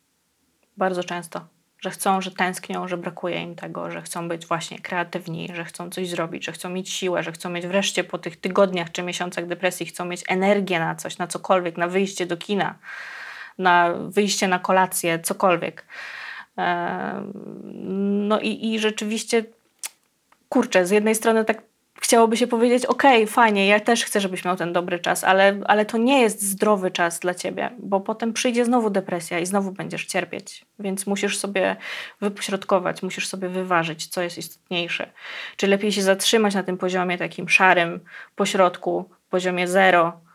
Bardzo często. Że chcą, że tęsknią, że brakuje im tego, że chcą być właśnie kreatywni, że chcą coś zrobić, że chcą mieć siłę, że chcą mieć wreszcie po tych tygodniach czy miesiącach depresji, chcą mieć energię na coś, na cokolwiek, na wyjście do kina, na wyjście na kolację, cokolwiek. No i, i rzeczywiście, kurczę, z jednej strony tak chciałoby się powiedzieć, okay, fajnie, ja też chcę, żebyś miał ten dobry czas, ale, ale to nie jest zdrowy czas dla ciebie, bo potem przyjdzie znowu depresja i znowu będziesz cierpieć. Więc musisz sobie wypośrodkować, musisz sobie wyważyć, co jest istotniejsze. Czy lepiej się zatrzymać na tym poziomie takim szarym, pośrodku, poziomie zero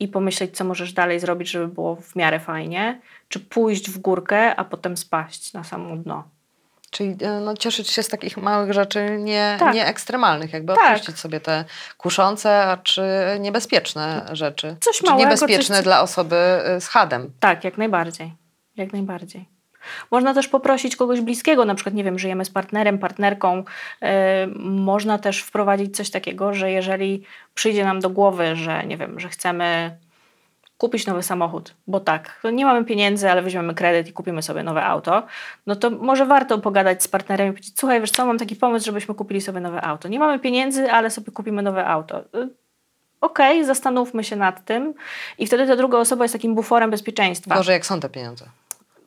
i pomyśleć, co możesz dalej zrobić, żeby było w miarę fajnie, czy pójść w górkę, a potem spaść na samo dno. Czyli e, no, cieszyć się z takich małych rzeczy nie, Tak. nie ekstremalnych, jakby Tak. odpuścić sobie te kuszące, a czy niebezpieczne rzeczy. Coś czy małego, niebezpieczne coś- dla osoby e, z hadem. Tak, jak najbardziej. Jak najbardziej. Można też poprosić kogoś bliskiego, na przykład, nie wiem, żyjemy z partnerem, partnerką. Yy, można też wprowadzić coś takiego, że jeżeli przyjdzie nam do głowy, że nie wiem, że chcemy kupić nowy samochód, bo tak, nie mamy pieniędzy, ale weźmiemy kredyt i kupimy sobie nowe auto, no to może warto pogadać z partnerem i powiedzieć, słuchaj, wiesz co, mam taki pomysł, żebyśmy kupili sobie nowe auto. Nie mamy pieniędzy, ale sobie kupimy nowe auto. Y, Okej, zastanówmy się nad tym i wtedy ta druga osoba jest takim buforem bezpieczeństwa Gorzej jak są te pieniądze.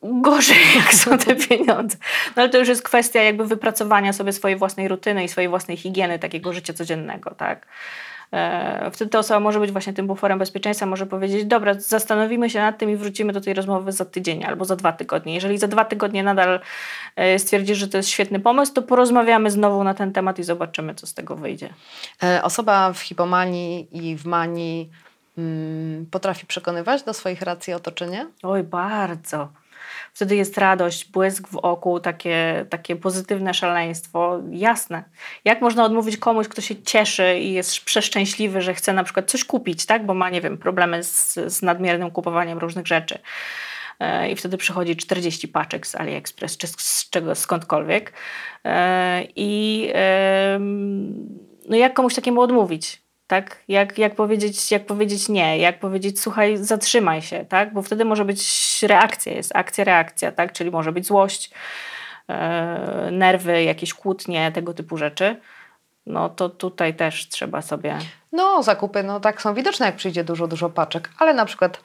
Gorzej, *laughs* jak są te pieniądze. No ale to już jest kwestia jakby wypracowania sobie swojej własnej rutyny i swojej własnej higieny takiego życia codziennego, tak? E, Wtedy ta osoba może być właśnie tym buforem bezpieczeństwa, może powiedzieć, dobra, zastanowimy się nad tym i wrócimy do tej rozmowy za tydzień albo za dwa tygodnie. Jeżeli za dwa tygodnie nadal e, stwierdzisz, że to jest świetny pomysł, to porozmawiamy znowu na ten temat i zobaczymy, co z tego wyjdzie. E, Osoba w hipomanii i w manii mm, potrafi przekonywać do swoich racji otoczenie? Oj, bardzo. Wtedy jest radość, błysk w oku, takie, takie pozytywne szaleństwo. Jasne. Jak można odmówić komuś, kto się cieszy i jest przeszczęśliwy, że chce na przykład coś kupić, tak? bo ma, nie wiem, problemy z, z nadmiernym kupowaniem różnych rzeczy. E, I wtedy przychodzi 40 paczek z AliExpress czy z, czego, skądkolwiek. E, I no jak komuś takiemu odmówić? Tak? Jak, jak, powiedzieć, jak powiedzieć nie, jak powiedzieć słuchaj, zatrzymaj się, tak? bo wtedy może być reakcja, jest akcja, reakcja, tak? czyli może być złość, e, nerwy, jakieś kłótnie, tego typu rzeczy. No to tutaj też trzeba sobie. No, zakupy no tak są widoczne, jak przyjdzie dużo, dużo paczek, ale na przykład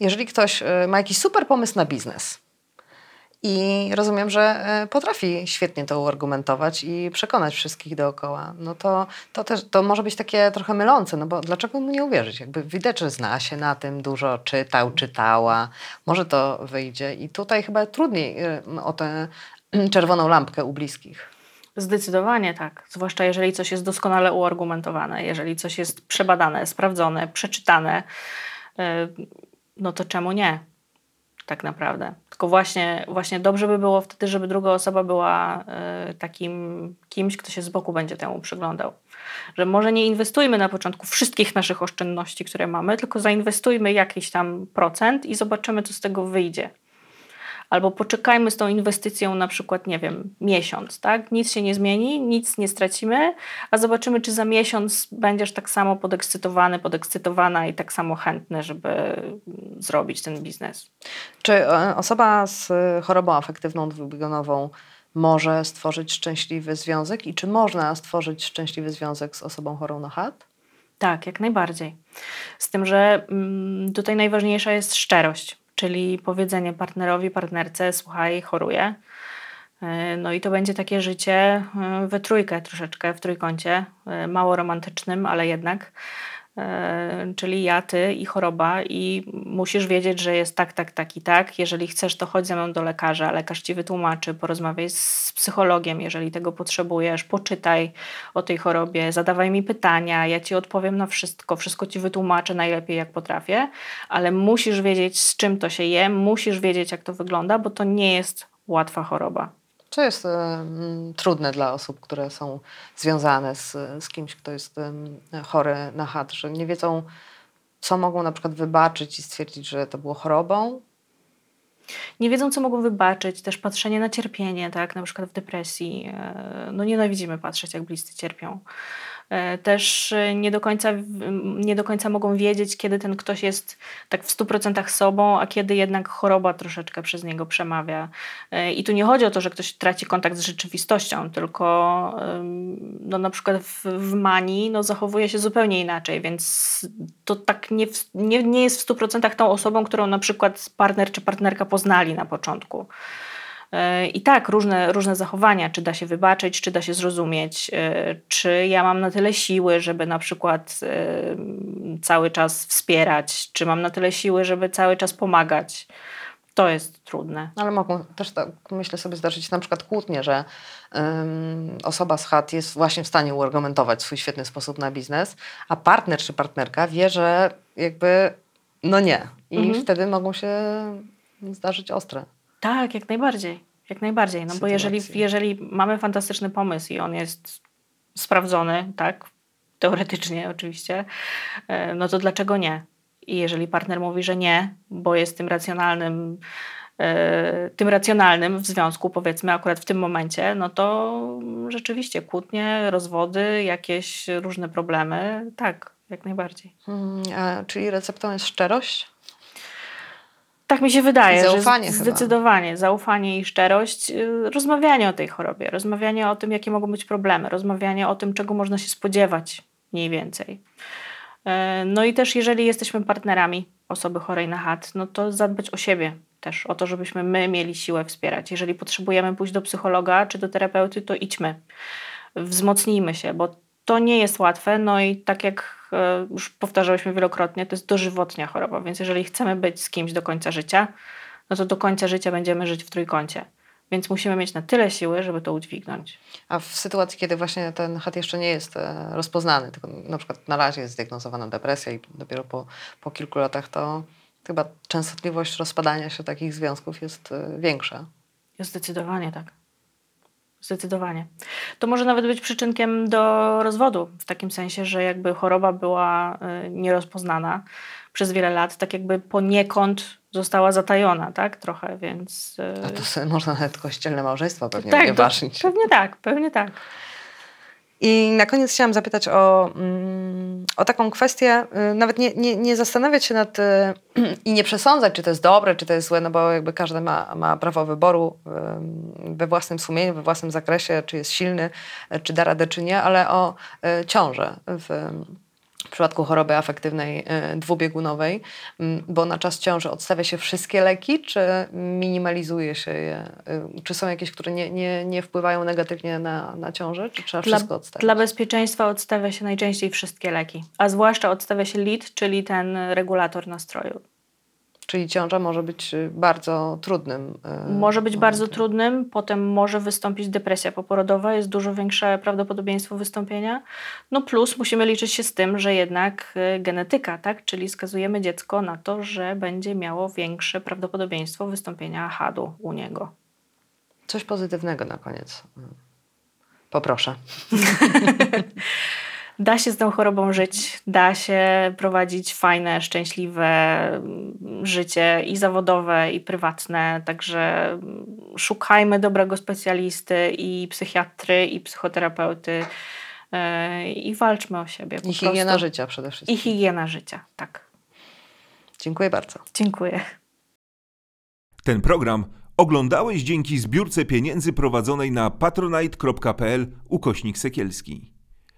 jeżeli ktoś e, ma jakiś super pomysł na biznes i rozumiem, że e, potrafi świetnie to uargumentować i przekonać wszystkich dookoła, no to, to też to może być takie trochę mylące, no bo dlaczego mu nie uwierzyć? Jakby widać, że zna się na tym, dużo czytał, czytała, może to wyjdzie i tutaj chyba trudniej e, o tę *clears throat* czerwoną lampkę u bliskich. Zdecydowanie tak. Zwłaszcza jeżeli coś jest doskonale uargumentowane, jeżeli coś jest przebadane, sprawdzone, przeczytane, y, no to czemu nie? Tak naprawdę. Tylko właśnie, właśnie dobrze by było wtedy, żeby druga osoba była y, takim kimś, kto się z boku będzie temu przyglądał. Że może nie inwestujmy na początku wszystkich naszych oszczędności, które mamy, tylko zainwestujmy jakiś tam procent i zobaczymy, co z tego wyjdzie. Albo poczekajmy z tą inwestycją na przykład, nie wiem, miesiąc, tak? Nic się nie zmieni, nic nie stracimy, a zobaczymy, czy za miesiąc będziesz tak samo podekscytowany, podekscytowana i tak samo chętny, żeby mm, zrobić ten biznes. Czy e, osoba z e, chorobą afektywną dwubiegunową może stworzyć szczęśliwy związek i czy można stworzyć szczęśliwy związek z osobą chorą na HAD? Tak, jak najbardziej. Z tym, że mm, tutaj najważniejsza jest szczerość, czyli powiedzenie partnerowi, partnerce, słuchaj, choruję. E, No i to będzie takie życie e, we trójkę troszeczkę, w trójkącie, e, mało romantycznym, ale jednak. E, Czyli ja, ty i choroba i musisz wiedzieć, że jest tak, tak, tak i tak. Jeżeli chcesz, to chodź ze mną do lekarza, lekarz ci wytłumaczy, porozmawiaj z psychologiem, jeżeli tego potrzebujesz, poczytaj o tej chorobie, zadawaj mi pytania, ja ci odpowiem na wszystko, wszystko ci wytłumaczę najlepiej jak potrafię, ale musisz wiedzieć z czym to się je, musisz wiedzieć jak to wygląda, bo to nie jest łatwa choroba. Co jest trudne dla osób, które są związane z, z kimś, kto jest um, chory na HAD, że nie wiedzą, co mogą na przykład wybaczyć i stwierdzić, że to było chorobą? Nie wiedzą, co mogą wybaczyć, też patrzenie na cierpienie, tak, na przykład w depresji. E, no nienawidzimy patrzeć, jak bliscy cierpią. E, też e, nie do, końca, nie do końca mogą wiedzieć, kiedy ten ktoś jest tak w 100% sobą, a kiedy jednak choroba troszeczkę przez niego przemawia. E, I tu nie chodzi o to, że ktoś traci kontakt z rzeczywistością, tylko no, na przykład w, w manii no, zachowuje się zupełnie inaczej, więc to tak nie, nie, nie jest w 100% tą osobą, którą na przykład partner czy partnerka poznali na początku. E, I tak, różne, różne zachowania, czy da się wybaczyć, czy da się zrozumieć, e, czy ja mam na tyle siły, żeby na przykład e, cały czas wspierać, czy mam na tyle siły, żeby cały czas pomagać. To jest trudne. Ale mogą też tak, myślę sobie, zdarzyć na przykład kłótnie, że um, osoba z chat jest właśnie w stanie uargumentować swój świetny sposób na biznes, a partner czy partnerka wie, że jakby no nie. I mhm. wtedy mogą się zdarzyć ostre. Tak, jak najbardziej. Jak najbardziej. No bo jeżeli, jeżeli mamy fantastyczny pomysł i on jest sprawdzony, tak, teoretycznie oczywiście, e, no to dlaczego nie? I jeżeli partner mówi, że nie, bo jest tym racjonalnym, e, tym racjonalnym w związku, powiedzmy akurat w tym momencie, no to rzeczywiście kłótnie, rozwody, jakieś różne problemy, tak, jak najbardziej. Hmm, a, czyli receptą jest szczerość? Tak mi się wydaje. Zaufanie że Zdecydowanie. Zaufanie i szczerość. Y, rozmawianie o tej chorobie, rozmawianie o tym, jakie mogą być problemy, rozmawianie o tym, czego można się spodziewać mniej więcej. E, no i też jeżeli jesteśmy partnerami osoby chorej na HAT, no to zadbać o siebie też, o to, żebyśmy my mieli siłę wspierać. Jeżeli potrzebujemy pójść do psychologa czy do terapeuty, to idźmy. Wzmocnijmy się, bo to nie jest łatwe, no i tak jak e, już powtarzałyśmy wielokrotnie, to jest dożywotnia choroba, więc jeżeli chcemy być z kimś do końca życia, no to do końca życia będziemy żyć w trójkącie. Więc musimy mieć na tyle siły, żeby to udźwignąć. A w sytuacji, kiedy właśnie ten HAT jeszcze nie jest e, rozpoznany, tylko na przykład na razie jest zdiagnozowana depresja i dopiero po, po kilku latach, to chyba częstotliwość rozpadania się takich związków jest e, większa. Zdecydowanie tak. Zdecydowanie. To może nawet być przyczynkiem do rozwodu, w takim sensie, że jakby choroba była y, nierozpoznana przez wiele lat, tak jakby poniekąd została zatajona, tak? Trochę, więc... Y, A to sobie można nawet kościelne małżeństwo pewnie tak, unieważnić. Pewnie tak, pewnie tak. I na koniec chciałam zapytać o, mm, o taką kwestię, y, nawet nie, nie, nie zastanawiać się nad y, *clears throat* i nie przesądzać, czy to jest dobre, czy to jest złe, no bo jakby każdy ma, ma prawo wyboru we własnym sumieniu, we własnym zakresie, czy jest silny, czy da radę, czy nie, ale o y, ciążę w w przypadku choroby afektywnej y, dwubiegunowej, mm, bo na czas ciąży odstawia się wszystkie leki, czy minimalizuje się je? Y, czy są jakieś, które nie, nie, nie wpływają negatywnie na, na ciążę, czy trzeba dla, wszystko odstawić? Dla bezpieczeństwa odstawia się najczęściej wszystkie leki, a zwłaszcza odstawia się LID, czyli ten regulator nastroju. Czyli ciąża może być y, bardzo trudnym. Y, może być momentem. bardzo trudnym, potem może wystąpić depresja poporodowa, jest dużo większe prawdopodobieństwo wystąpienia. No plus musimy liczyć się z tym, że jednak y, genetyka, tak? czyli skazujemy dziecko na to, że będzie miało większe prawdopodobieństwo wystąpienia HAD-u u niego. Coś pozytywnego na koniec. Poproszę. *laughs* da się z tą chorobą żyć, da się prowadzić fajne, szczęśliwe mm, życie i zawodowe, i prywatne. Także mm, szukajmy dobrego specjalisty i psychiatry, i psychoterapeuty yy, i walczmy o siebie. I higiena prostu. życia przede wszystkim. I higiena życia, tak. Dziękuję bardzo. Dziękuję. Ten program oglądałeś dzięki zbiórce pieniędzy prowadzonej na patronite.pl ukośnik sekielski.